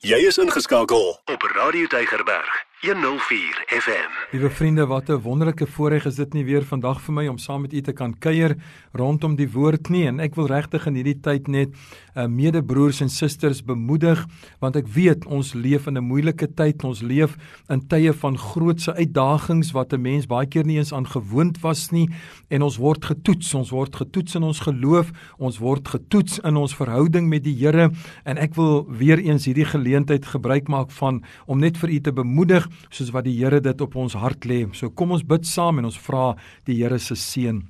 Jy is ingeskakel op Radio Deigerberg 104 FM. Liewe vriende, wat 'n wonderlike voorreg is dit nie weer vandag vir my om saam met u te kan kuier rondom die woord nie. En ek wil regtig in hierdie tyd net uh, medebroers en susters bemoedig want ek weet ons leef in 'n moeilike tyd, ons leef in tye van grootse uitdagings wat 'n mens baie keer nie eens aan gewoond was nie. En ons word getoets, ons word getoets in ons geloof, ons word getoets in ons verhouding met die Here. En ek wil weer eens hierdie geleentheid gebruik maak van om net vir u te bemoedig soos wat die Here dit op ons hart lê. So kom ons bid saam en ons vra die Here se seën.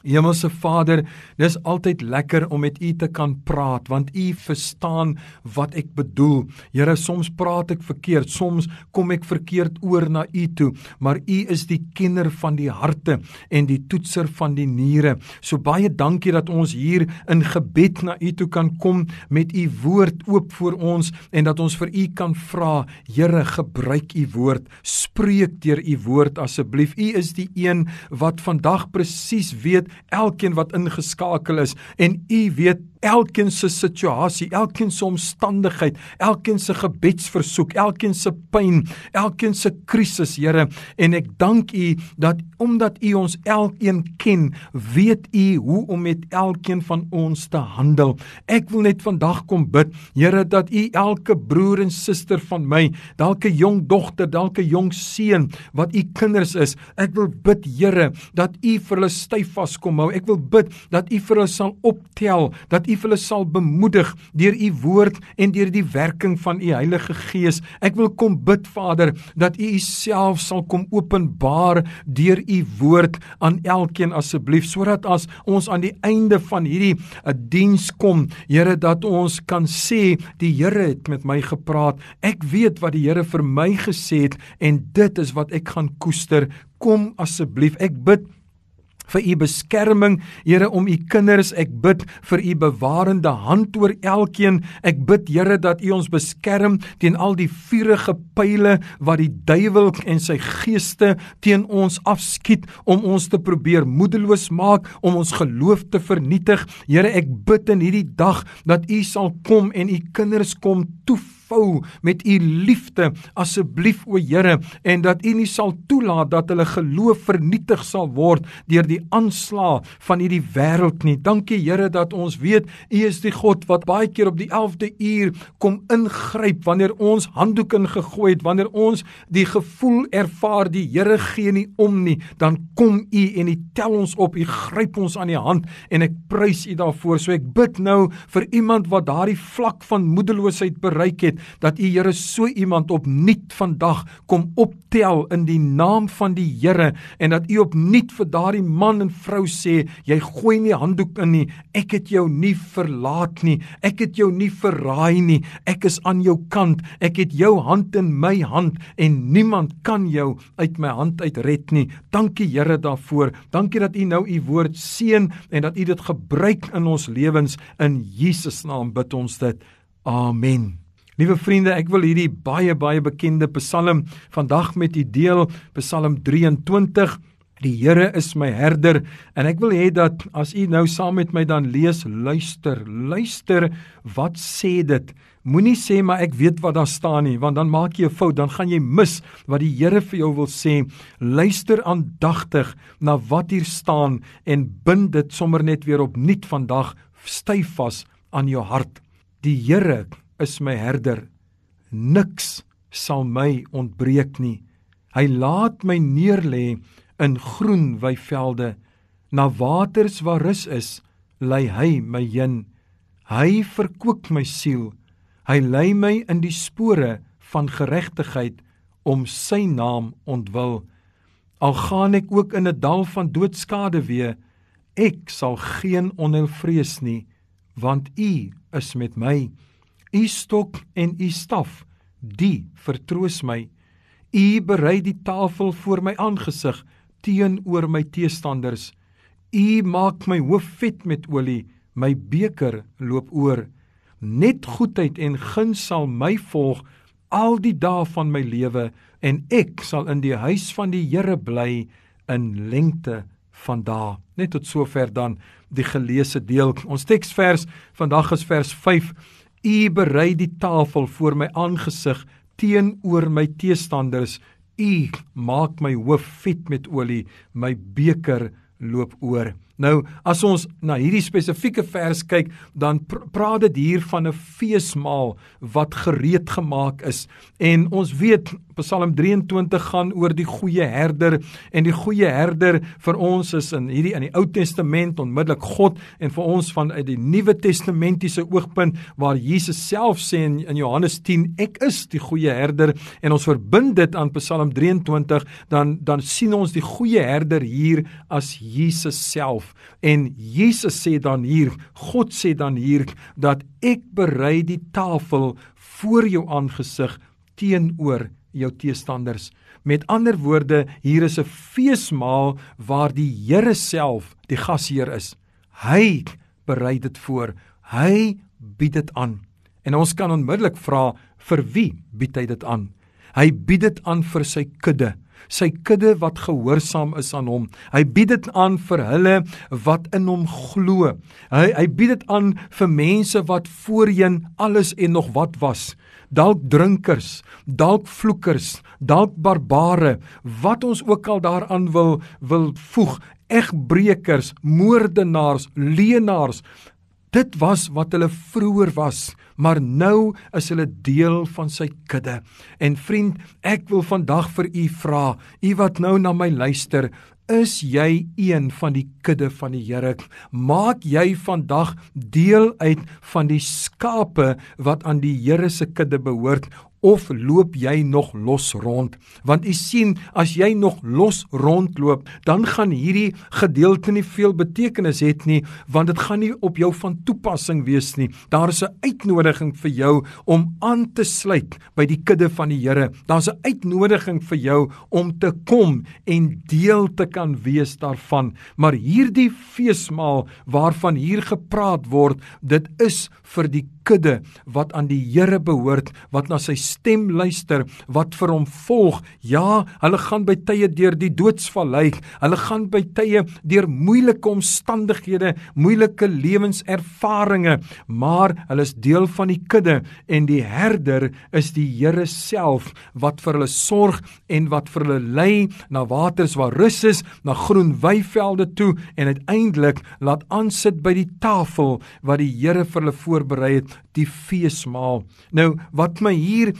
Hemelse Vader, dis altyd lekker om met U te kan praat want U verstaan wat ek bedoel. Here, soms praat ek verkeerd, soms kom ek verkeerd oor na U toe, maar U is die kenner van die harte en die toetser van die niere. So baie dankie dat ons hier in gebed na U toe kan kom met U woord oop voor ons en dat ons vir U kan vra, Here, gebruik U woord, spreek deur U woord asseblief. U is die een wat vandag presies weet elkeen wat ingeskakel is en u weet elkeen se situasie, elkeen se omstandigheid, elkeen se gebedsversoek, elkeen se pyn, elkeen se krisis, Here, en ek dank U dat omdat U ons elkeen ken, weet U hoe om met elkeen van ons te handel. Ek wil net vandag kom bid, Here, dat U elke broer en suster van my, dalk 'n jong dogter, dalk 'n jong seun wat U kinders is, ek wil bid, Here, dat U vir hulle styf vas kom hou. Ek wil bid dat U vir hulle sal optel, dat U vir hulle sal bemoedig deur u woord en deur die werking van u Heilige Gees. Ek wil kom bid Vader dat u uself sal kom openbaar deur u woord aan elkeen asseblief sodat as ons aan die einde van hierdie eh, diens kom, Here dat ons kan sê die Here het met my gepraat. Ek weet wat die Here vir my gesê het en dit is wat ek gaan koester. Kom asseblief. Ek bid vir u beskerming, Here om u kinders. Ek bid vir u bewarende hand oor elkeen. Ek bid Here dat u ons beskerm teen al die vuurige pile wat die duiwel en sy geeste teen ons afskiet om ons te probeer moedeloos maak, om ons geloof te vernietig. Here, ek bid in hierdie dag dat u sal kom en u kinders kom toef vou met u liefde asseblief o Here en dat u nie sal toelaat dat hulle geloof vernietig sal word deur die aanslag van hierdie wêreld nie. Dankie Here dat ons weet u is die God wat baie keer op die 11de uur kom ingryp wanneer ons handdoek ingegooi het, wanneer ons die gevoel ervaar die Here gee nie om nie, dan kom u en u tel ons op, u gryp ons aan die hand en ek prys u daarvoor. So ek bid nou vir iemand wat daardie vlak van moedeloosheid bereik het dat U Here so iemand opnuut vandag kom optel in die naam van die Here en dat U opnuut vir daardie man en vrou sê jy gooi nie handdoek in nie. Ek het jou nie verlaat nie. Ek het jou nie verraai nie. Ek is aan jou kant. Ek het jou hand in my hand en niemand kan jou uit my hand uitred nie. Dankie Here daarvoor. Dankie dat U nou U woord seën en dat U dit gebruik in ons lewens. In Jesus naam bid ons dit. Amen Liewe vriende, ek wil hierdie baie baie bekende Psalm vandag met u deel, Psalm 23. Die Here is my herder en ek wil hê dat as u nou saam met my dan lees, luister, luister, wat sê dit? Moenie sê maar ek weet wat daar staan nie, want dan maak jy 'n fout, dan gaan jy mis wat die Here vir jou wil sê. Luister aandagtig na wat hier staan en bind dit sommer net weer opnuut vandag styf vas aan jou hart. Die Here is my herder. Niks sal my ontbreek nie. Hy laat my neerlê in groen weivelde. Na waters waar rus is, lei hy my heen. Hy verkoop my siel. Hy lei my in die spore van geregtigheid om sy naam ontwil. Al gaan ek ook in 'n dal van doodskade wee, ek sal geen onheil vrees nie, want U is met my. U stok en u staf, die vertroos my. U berei die tafel voor my aangesig teenoor my teestanders. U maak my hoof vet met olie, my beker loop oor. Net goedheid en guns sal my volg al die dae van my lewe en ek sal in die huis van die Here bly in lengte van dae. Net tot sover dan die geleesde deel. Ons teksvers vandag is vers U berei die tafel voor my aangesig teenoor my teestanders. U maak my hoof vet met olie, my beker loop oor. Nou, as ons na hierdie spesifieke vers kyk, dan pr praat dit hier van 'n feesmaal wat gereed gemaak is. En ons weet Psalm 23 gaan oor die goeie herder en die goeie herder vir ons is in hierdie in die Ou Testament onmiddellik God en vir ons van uit die Nuwe Testamentiese oogpunt waar Jesus self sê in, in Johannes 10 ek is die goeie herder en ons verbind dit aan Psalm 23 dan dan sien ons die goeie herder hier as Jesus self En Jesus sê dan hier, God sê dan hier dat ek berei die tafel voor jou aangesig teenoor jou teestanders. Met ander woorde, hier is 'n feesmaal waar die Here self die gasheer is. Hy berei dit voor. Hy bied dit aan. En ons kan onmiddellik vra vir wie bied hy dit aan? Hy bied dit aan vir sy kudde sy kudde wat gehoorsaam is aan hom. Hy bied dit aan vir hulle wat in hom glo. Hy hy bied dit aan vir mense wat voorheen alles en nog wat was. Dalk drinkers, dalk vloekers, dalk barbare, wat ons ook al daaraan wil wil voeg, egbreekers, moordenaars, leenaars. Dit was wat hulle vroeër was maar nou is hulle deel van sy kudde. En vriend, ek wil vandag vir u vra, u wat nou na my luister, is jy een van die kudde van die Here? Maak jy vandag deel uit van die skape wat aan die Here se kudde behoort of loop jy nog los rond? Want u sien, as jy nog los rondloop, dan gaan hierdie gedeelte nie veel betekenis hê nie, want dit gaan nie op jou van toepassing wees nie. Daar is 'n uitnodiging vir jou om aan te sluit by die kudde van die Here. Daar's 'n uitnodiging vir jou om te kom en deel te kan wees daarvan. Maar hierdie feesmaal waarvan hier gepraat word, dit is vir die kudde wat aan die Here behoort, wat na sy stem luister, wat vir hom volg. Ja, hulle gaan by tye deur die doodsvallei. Hulle gaan by tye deur moeilike omstandighede, moeilike lewenservarings, maar hulle is deel van die kudde en die herder is die Here self wat vir hulle sorg en wat vir hulle lei na waters waar rus is, na groen weivelde toe en uiteindelik laat aansit by die tafel wat die Here vir hulle voorberei het die feesmaal. Nou wat my hier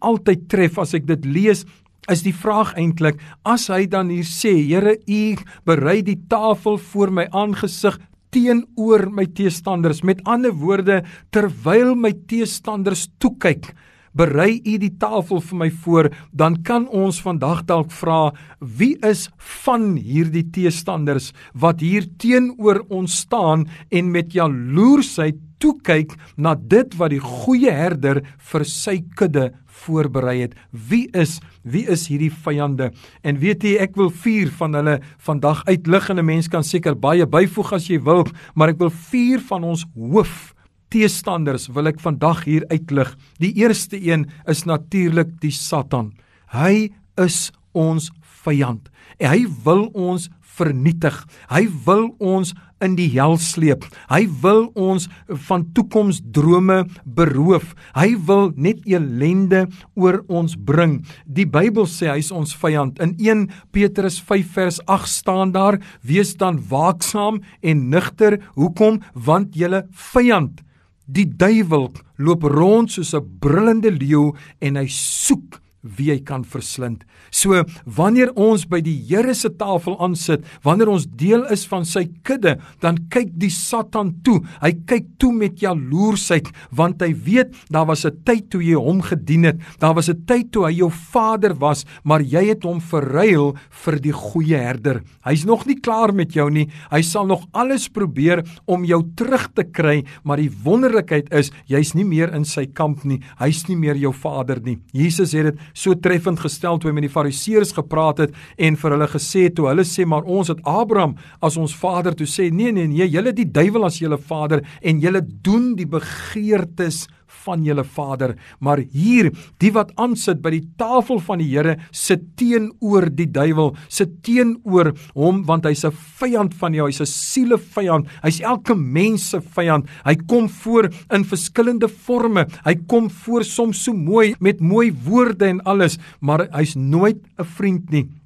altyd tref as ek dit lees is die vraag eintlik as hy dan hier sê Here u berei die tafel voor my aangesig teenoor my teestanders met ander woorde terwyl my teestanders toe kyk berei u die tafel vir my voor dan kan ons vandag dalk vra wie is van hierdie teestanders wat hier teenoor ons staan en met jaloersheid toe kyk na dit wat die goeie herder vir sy kudde voorberei het. Wie is wie is hierdie vyande? En weet jy, ek wil vier van hulle vandag uitlig en 'n mens kan seker baie byvoeg as jy wil, maar ek wil vier van ons hoof teestanders wil ek vandag hier uitlig. Die eerste een is natuurlik die Satan. Hy is ons vyand. En hy wil ons vernietig. Hy wil ons in die hel sleep. Hy wil ons van toekomsdrome beroof. Hy wil net elende oor ons bring. Die Bybel sê hy is ons vyand. In 1 Petrus 5 vers 8 staan daar: "Wees dan waaksaam en nugter. Hoekom? Want julle vyand, die duiwel, loop rond soos 'n brullende leeu en hy soek wie hy kan verslind. So wanneer ons by die Here se tafel aansit, wanneer ons deel is van sy kudde, dan kyk die Satan toe. Hy kyk toe met jaloersheid want hy weet daar was 'n tyd toe jy hom gedien het. Daar was 'n tyd toe hy jou vader was, maar jy het hom verruil vir die goeie herder. Hy's nog nie klaar met jou nie. Hy sal nog alles probeer om jou terug te kry, maar die wonderlikheid is jy's nie meer in sy kamp nie. Hy's nie meer jou vader nie. Jesus het dit so treffend gestel toe hy met die fariseërs gepraat het en vir hulle gesê toe hulle sê maar ons het Abraham as ons vader toe sê nee nee nee julle die duiwel as julle vader en julle doen die begeertes van julle vader. Maar hier, die wat aansit by die tafel van die Here, sit teenoor die duiwel, sit teenoor hom want hy's 'n vyand van jou, hy's 'n sielevyand. Hy's elke mens se vyand. Hy kom voor in verskillende forme. Hy kom voor soms so mooi met mooi woorde en alles, maar hy's nooit 'n vriend nie.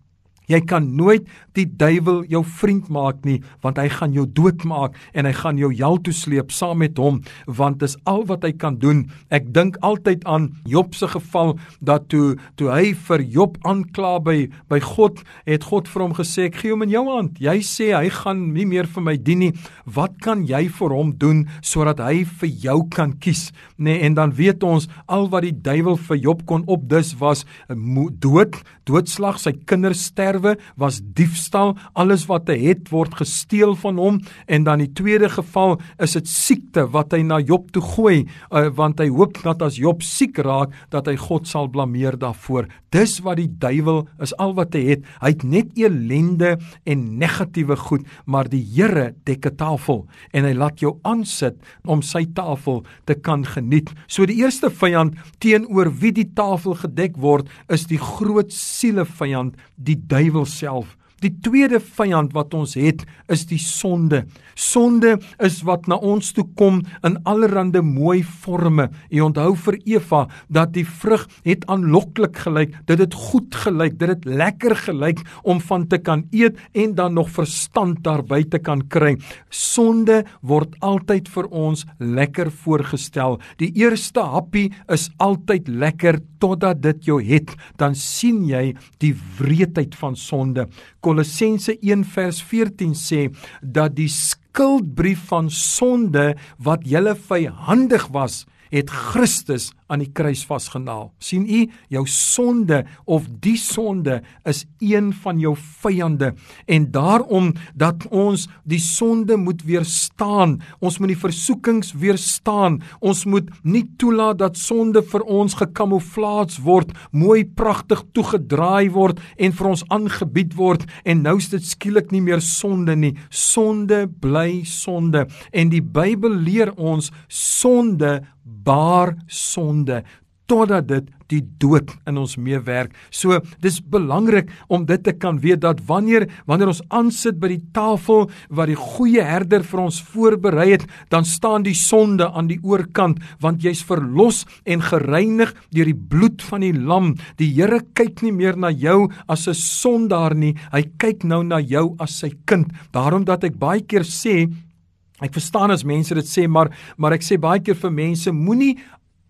Jy kan nooit die duiwel jou vriend maak nie, want hy gaan jou doodmaak en hy gaan jou hel toe sleep saam met hom, want dis al wat hy kan doen. Ek dink altyd aan Job se geval dat toe toe hy vir Job aankla by by God, het God vir hom gesê ek gee hom in jou hand. Jy sê hy gaan nie meer vir my dien nie. Wat kan jy vir hom doen sodat hy vir jou kan kies? Nee, en dan weet ons al wat die duiwel vir Job kon opdis was dood, doodslag, sy kinders sterf sterwe was diefstal, alles wat hy het word gesteel van hom en dan die tweede geval is dit siekte wat hy na Job toe gooi uh, want hy hoop dat as Job siek raak dat hy God sal blameer daarvoor. Dis wat die duiwel is al wat hy het. Hy het net elende en negatiewe goed, maar die Here dek 'n tafel en hy laat jou aansit om sy tafel te kan geniet. So die eerste vyand teenoor wie die tafel gedek word is die groot siele vyand, die duiwel duiwel self. Die tweede vyand wat ons het, is die sonde. Sonde is wat na ons toe kom in allerlei mooi forme. Jy onthou vir Eva dat die vrug het aanloklik gelyk, dit het goed gelyk, dit het lekker gelyk om van te kan eet en dan nog verstand daarby te kan kry. Sonde word altyd vir ons lekker voorgestel. Die eerste happie is altyd lekker totdat dit jou het, dan sien jy die wreedheid van sonde. Kolossense 1 vers 14 sê dat die skuldbrief van sonde wat julle vyhandig was, het Christus aan die kruis vasgenaal. sien u, jou sonde of die sonde is een van jou vyande en daarom dat ons die sonde moet weerstaan. Ons moet die versoekings weerstaan. Ons moet nie toelaat dat sonde vir ons gekamoufleer word, mooi pragtig toegedraai word en vir ons aangebied word en nou is dit skielik nie meer sonde nie. Sonde bly sonde en die Bybel leer ons sonde baar sonde totdat dit die dood in ons meewerk. So dis belangrik om dit te kan weet dat wanneer wanneer ons aansit by die tafel wat die goeie herder vir ons voorberei het, dan staan die sonde aan die oorkant want jy's verlos en gereinig deur die bloed van die lam. Die Here kyk nie meer na jou as 'n sondaar nie. Hy kyk nou na jou as sy kind. Daarom dat ek baie keer sê Ek verstaan as mense dit sê, maar maar ek sê baie keer vir mense moenie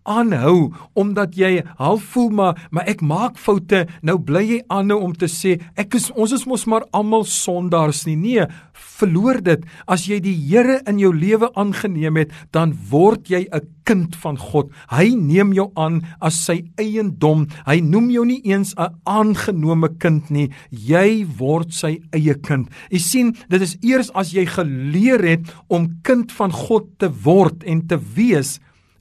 aanhou omdat jy half voel maar maar ek maak foute nou bly jy aanhou om te sê ek is ons is mos maar almal sondaars nie. Nee verloor dit. As jy die Here in jou lewe aangeneem het dan word jy 'n kind van God. Hy neem jou aan as sy eiendom. Hy noem jou nie eens 'n aangenome kind nie. Jy word sy eie kind. Jy sien dit is eers as jy geleer het om kind van God te word en te wees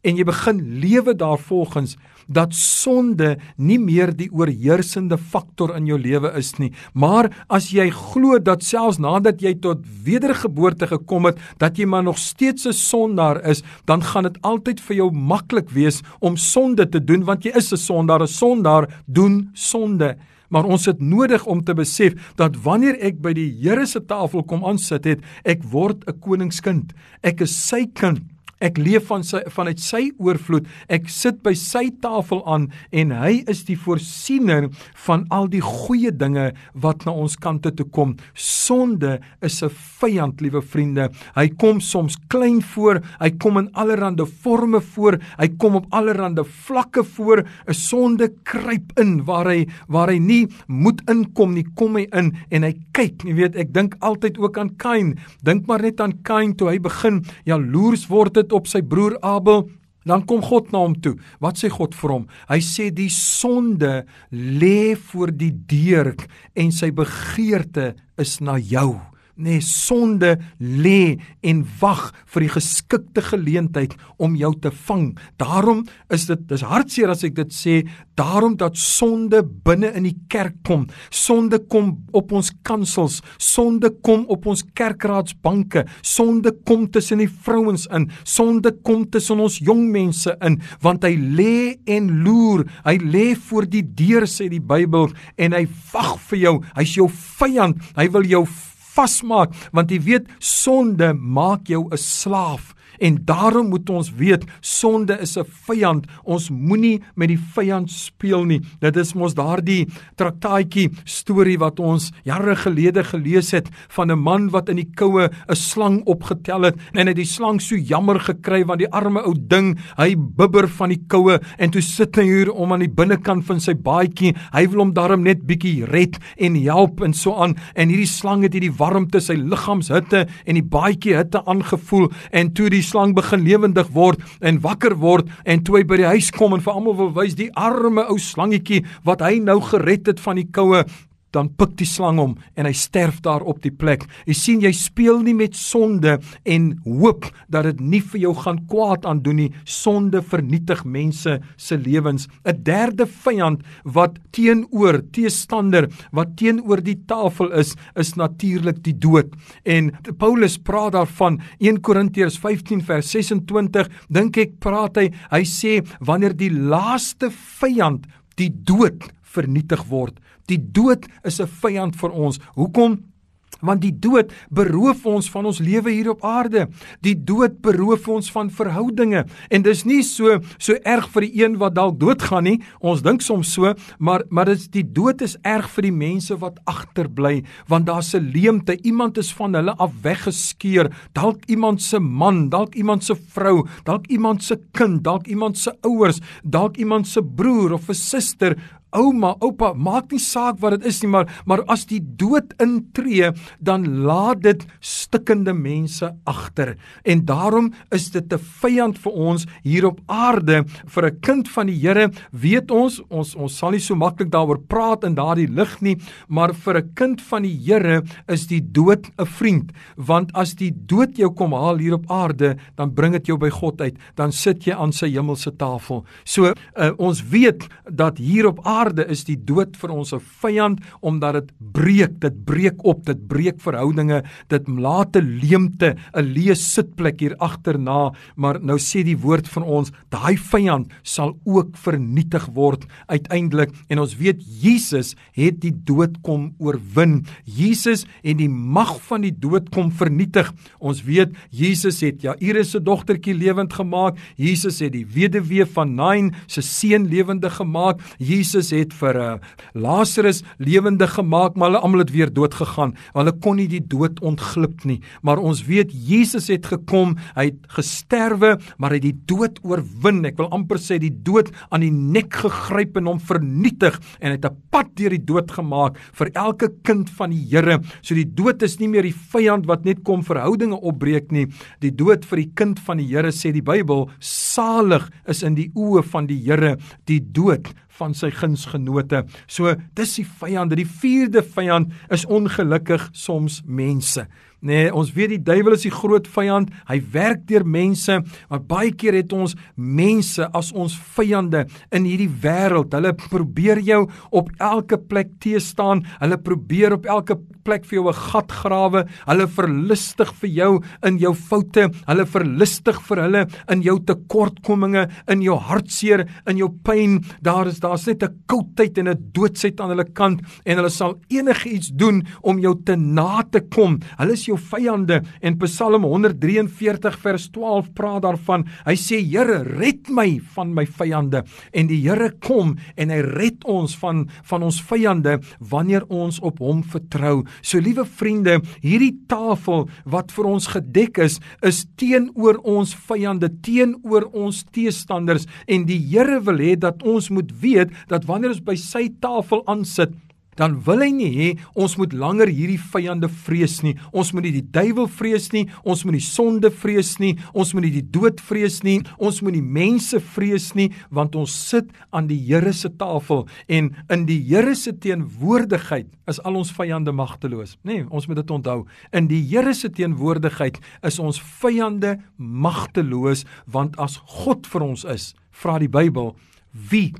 en jy begin lewe daarvolgens dat sonde nie meer die oorheersende faktor in jou lewe is nie maar as jy glo dat selfs nadat jy tot wedergeboorte gekom het dat jy maar nog steeds 'n sondaar is dan gaan dit altyd vir jou maklik wees om sonde te doen want jy is 'n sondaar 'n sondaar doen sonde Maar ons het nodig om te besef dat wanneer ek by die Here se tafel kom aansit het, ek word 'n koningskind. Ek is sy kind. Ek leef van sy vanuit sy oorvloed. Ek sit by sy tafel aan en hy is die voorsiener van al die goeie dinge wat na ons kante toe kom. Sonde is 'n vyand, liewe vriende. Hy kom soms klein voor, hy kom in allerlei forme voor, hy kom op allerlei vlakke voor. 'n Sonde kruip in waar hy waar hy nie moet inkom nie, kom hy in en hy kyk, jy weet, ek dink altyd ook aan Kain. Dink maar net aan Kain toe hy begin jaloers word het op sy broer Abel, dan kom God na hom toe. Wat sê God vir hom? Hy sê die sonde lê voor die deur en sy begeerte is na jou. Nee, sonde lê en wag vir die geskikte geleentheid om jou te vang. Daarom is dit dis hartseer as ek dit sê, daarom dat sonde binne in die kerk kom. Sonde kom op ons kansels, sonde kom op ons kerkraadsbanke, sonde kom tussen die vrouens in, sonde kom tussen ons jong mense in, want hy lê en loer. Hy lê voor die deur sê die Bybel en hy wag vir jou. Hy's jou vyand. Hy wil jou vasmaak want jy weet sonde maak jou 'n slaaf En daarom moet ons weet sonde is 'n vyand. Ons moenie met die vyand speel nie. Dit is mos daardie traktaatjie storie wat ons jare gelede gelees het van 'n man wat in die koue 'n slang opgetel het en hy het die slang so jammer gekry want die arme ou ding, hy bibber van die koue en toe sit hy hier om aan die binnekant van sy baadjie. Hy wil hom darm net bietjie red en help en so aan en hierdie slang het hierdie warmte sy liggaamshitte en die baadjie hitte aangevoel en toe die slang begin lewendig word en wakker word en toe hy by die huis kom en vir almal wil wys die arme ou slangetjie wat hy nou gered het van die koue dan pik die slang hom en hy sterf daar op die plek. Jy sien jy speel nie met sonde en hoop dat dit nie vir jou gaan kwaad aandoen nie. Sonde vernietig mense se lewens. 'n Derde vyand wat teenoor teestander wat teenoor die tafel is, is natuurlik die dood. En Paulus praat daarvan 1 Korintiërs 15 vers 26, dink ek praat hy, hy sê wanneer die laaste vyand die dood vernietig word. Die dood is 'n vyand vir ons. Hoekom? Want die dood beroof ons van ons lewe hier op aarde. Die dood beroof ons van verhoudinge. En dis nie so so erg vir die een wat dalk doodgaan nie. Ons dink soms so, maar maar dis die dood is erg vir die mense wat agterbly, want daar's 'n leemte. Iemand is van hulle af weggeskeur. Dalk iemand se man, dalk iemand se vrou, dalk iemand se kind, dalk iemand se ouers, dalk iemand se broer of 'n suster ouma, oupa, maak nie saak wat dit is nie, maar maar as die dood intree, dan laat dit stikkende mense agter. En daarom is dit 'n vyand vir ons hier op aarde. Vir 'n kind van die Here, weet ons, ons ons sal nie so maklik daaroor praat in daardie lig nie, maar vir 'n kind van die Here is die dood 'n vriend, want as die dood jou kom haal hier op aarde, dan bring dit jou by God uit, dan sit jy aan sy hemelse tafel. So uh, ons weet dat hier op aarde aarde is die dood vir ons 'n vyand omdat dit breek, dit breek op, dit breek verhoudinge, dit laat 'n leemte, 'n leë sitplek hier agterna, maar nou sê die woord van ons, daai vyand sal ook vernietig word uiteindelik en ons weet Jesus het die dood kom oorwin. Jesus het die mag van die dood kom vernietig. Ons weet Jesus het Jairus se dogtertjie lewend gemaak. Jesus het die weduwee van Nain se seun lewendig gemaak. Jesus Jesus het vir uh, Lazarus lewendig gemaak, maar hulle almal het weer dood gegaan. Hulle kon nie die dood ontglip nie. Maar ons weet Jesus het gekom, hy het gesterwe, maar hy het die dood oorwin. Ek wil amper sê die dood aan die nek gegryp en hom vernietig en het 'n pad deur die dood gemaak vir elke kind van die Here. So die dood is nie meer die vyand wat net kom verhoudinge opbreek nie. Die dood vir die kind van die Here sê die Bybel, salig is in die oë van die Here die dood van sy gunsgenote. So dis die vyande. Die vierde vyand is ongelukkig soms mense. Nee, ons weet die duiwel is die groot vyand. Hy werk deur mense, maar baie keer het ons mense as ons vyande in hierdie wêreld. Hulle probeer jou op elke plek teëstaan. Hulle probeer op elke plek vir jou 'n gat grawe. Hulle verlustig vir jou in jou foute. Hulle verlustig vir hulle in jou tekortkominge, in jou hartseer, in jou pyn. Daar is daar's net 'n koudheid en 'n doodsheid aan hulle kant en hulle sal enigiets doen om jou te na te kom. Hulle is jou vyande en Psalm 143 vers 12 praat daarvan. Hy sê Here, red my van my vyande en die Here kom en hy red ons van van ons vyande wanneer ons op hom vertrou. So liewe vriende, hierdie tafel wat vir ons gedek is, is teenoor ons vyande, teenoor ons teestanders en die Here wil hê dat ons moet weet dat wanneer ons by sy tafel aansit dan wil hy nie hê ons moet langer hierdie vyande vrees nie. Ons moet nie die duiwel vrees nie, ons moet nie sonde vrees nie, ons moet nie die dood vrees nie, ons moet nie mense vrees nie, want ons sit aan die Here se tafel en in die Here se teenwoordigheid is al ons vyande magteloos. Nee, ons moet dit onthou. In die Here se teenwoordigheid is ons vyande magteloos want as God vir ons is, vra die Bybel, wie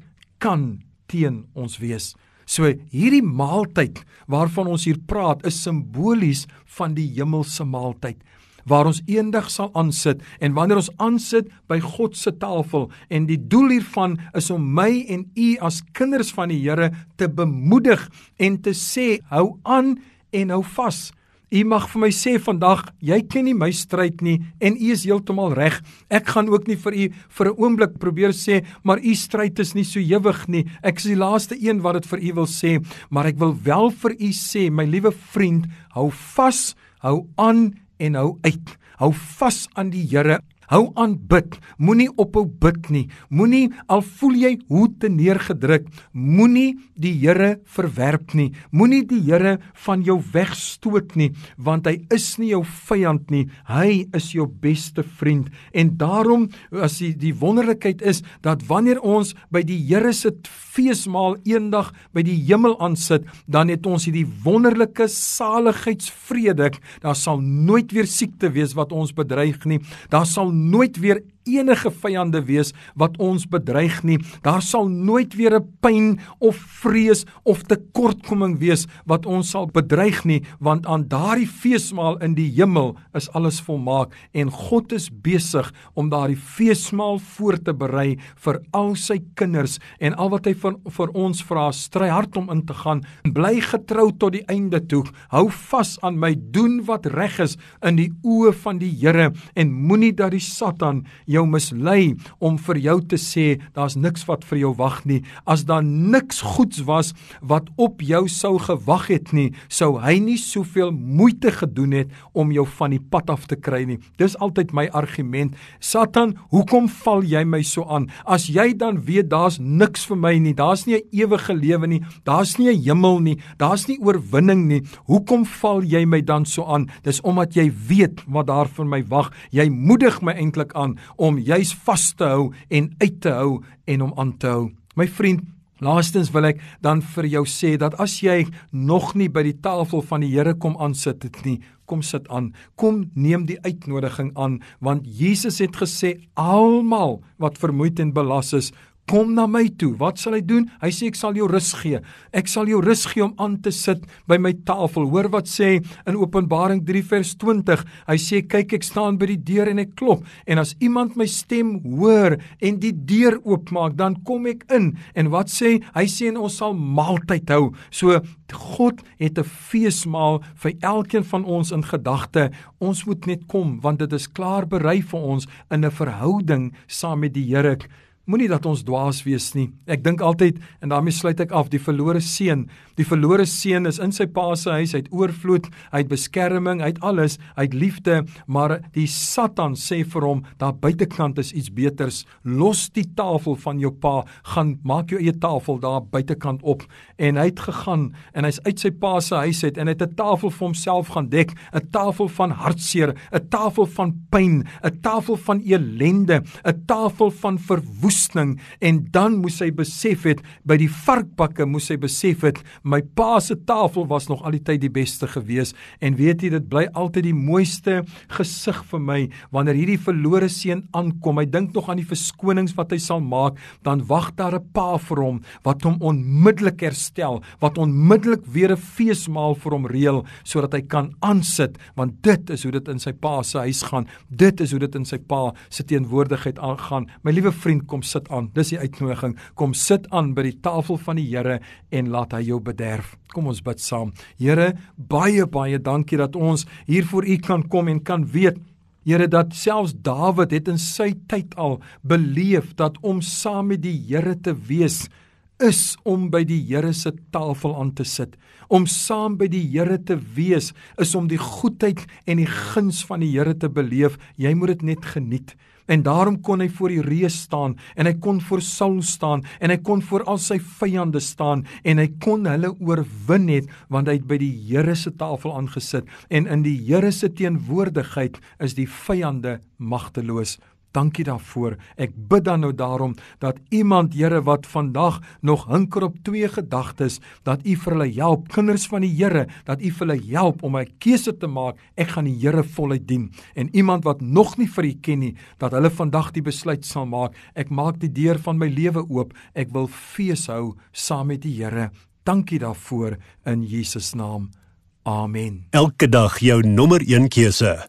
kan teen ons wees? So hierdie maaltyd waarvan ons hier praat is simbolies van die hemelse maaltyd waar ons eendag sal aansit en wanneer ons aansit by God se tafel en die doel hiervan is om my en u as kinders van die Here te bemoedig en te sê hou aan en hou vas U mag vir my sê vandag, jy ken nie my stryd nie en u is heeltemal reg. Ek gaan ook nie vir u vir 'n oomblik probeer sê, maar u stryd is nie so ewig nie. Ek is die laaste een wat dit vir u wil sê, maar ek wil wel vir u sê, my liewe vriend, hou vas, hou aan en hou uit. Hou vas aan die Here Hou aan bid. Moenie ophou bid nie. Moenie al voel jy hoe te neergedruk, moenie die Here verwerp nie. Moenie die Here van jou wegstoot nie, want hy is nie jou vyand nie. Hy is jou beste vriend. En daarom as die, die wonderlikheid is dat wanneer ons by die Here se feesmaal eendag by die hemel aansit, dan het ons hierdie wonderlike saligheidsvrede. Daar sal nooit weer siekte wees wat ons bedreig nie. Daar sal nooit weer enige vyande wees wat ons bedreig nie. Daar sal nooit weer 'n pyn of vrees of tekortkoming wees wat ons sal bedreig nie, want aan daardie feesmaal in die hemel is alles volmaak en God is besig om daardie feesmaal voor te berei vir al sy kinders en al wat hy van vir ons vra, stry hard om in te gaan, bly getrou tot die einde toe. Hou vas aan my, doen wat reg is in die oë van die Here en moenie dat die Satan jou jou mislei om vir jou te sê daar's niks wat vir jou wag nie. As daar niks goeds was wat op jou sou gewag het nie, sou hy nie soveel moeite gedoen het om jou van die pad af te kry nie. Dis altyd my argument. Satan, hoekom val jy my so aan? As jy dan weet daar's niks vir my nie, daar's nie 'n ewige lewe nie, daar's nie 'n hemel nie, daar's nie oorwinning nie. Hoekom val jy my dan so aan? Dis omdat jy weet wat daar vir my wag. Jy moedig my eintlik aan om juis vas te hou en uit te hou en om aan te hou. My vriend, laastens wil ek dan vir jou sê dat as jy nog nie by die tafel van die Here kom aansit het nie, kom sit aan. Kom neem die uitnodiging aan want Jesus het gesê almal wat vermoeid en belas is, kom na my toe. Wat sal hy doen? Hy sê ek sal jou rus gee. Ek sal jou rus gee om aan te sit by my tafel. Hoor wat sê in Openbaring 3 vers 20. Hy sê kyk ek staan by die deur en ek klop en as iemand my stem hoor en die deur oopmaak, dan kom ek in. En wat sê? Hy sê ons sal maaltyd hou. So God het 'n feesmaal vir elkeen van ons in gedagte. Ons moet net kom want dit is klaar berei vir ons in 'n verhouding saam met die Here. Moenie dat ons dwaas wees nie. Ek dink altyd en daarmee sluit ek af, die verlore seun. Die verlore seun is in sy pa se huis, hy het oorvloed, hy het beskerming, hy het alles, hy het liefde, maar die Satan sê vir hom, daar buitekant is iets beters. Los die tafel van jou pa, gaan maak jou eie tafel daar buitekant op. En hy het gegaan en hy's uit sy pa se huis uit en hy het 'n tafel vir homself gaan dek, 'n tafel van hartseer, 'n tafel van pyn, 'n tafel van elende, 'n tafel van verwoesting verwoesting en dan moes hy besef het by die varkbakke moes hy besef het my pa se tafel was nog al die tyd die beste gewees. En weet jy dit bly altyd die mooiste gesig vir my wanneer hierdie verlore seun aankom hy dink nog aan die verskonings wat hy sal maak dan wag daar 'n pa vir hom wat hom onmiddellik herstel wat onmiddellik weer 'n feesmaal vir hom reël sodat hy kan aansit want dit is hoe dit in sy pa se huis gaan. Dit is hoe dit in sy pa se teenwoordigheid aangaan. My liewe vriend kom sit aan. Dis die uitnodiging. Kom sit aan by die tafel van die Here en laat hy jou bederf. Kom ons bid saam. Here, baie baie dankie dat ons hier voor U kan kom en kan weet Here dat selfs Dawid het in sy tyd al beleef dat om saam met die Here te wees is om by die Here se tafel aan te sit. Om saam by die Here te wees is om die goedheid en die guns van die Here te beleef. Jy moet dit net geniet. En daarom kon hy voor die reus staan en hy kon voor Saul staan en hy kon voor al sy vyande staan en hy kon hulle oorwin het want hy het by die Here se tafel aangesit en in die Here se teenwoordigheid is die vyande magteloos. Dankie daarvoor. Ek bid dan nou daarom dat iemand Here wat vandag nog hinker op twee gedagtes, dat U vir hulle help, kinders van die Here, dat U vir hulle help om 'n keuse te maak. Ek gaan die Here voluit dien. En iemand wat nog nie vir U ken nie, dat hulle vandag die besluit sal maak. Ek maak die deur van my lewe oop. Ek wil fees hou saam met die Here. Dankie daarvoor in Jesus naam. Amen. Elke dag jou nommer 1 keuse.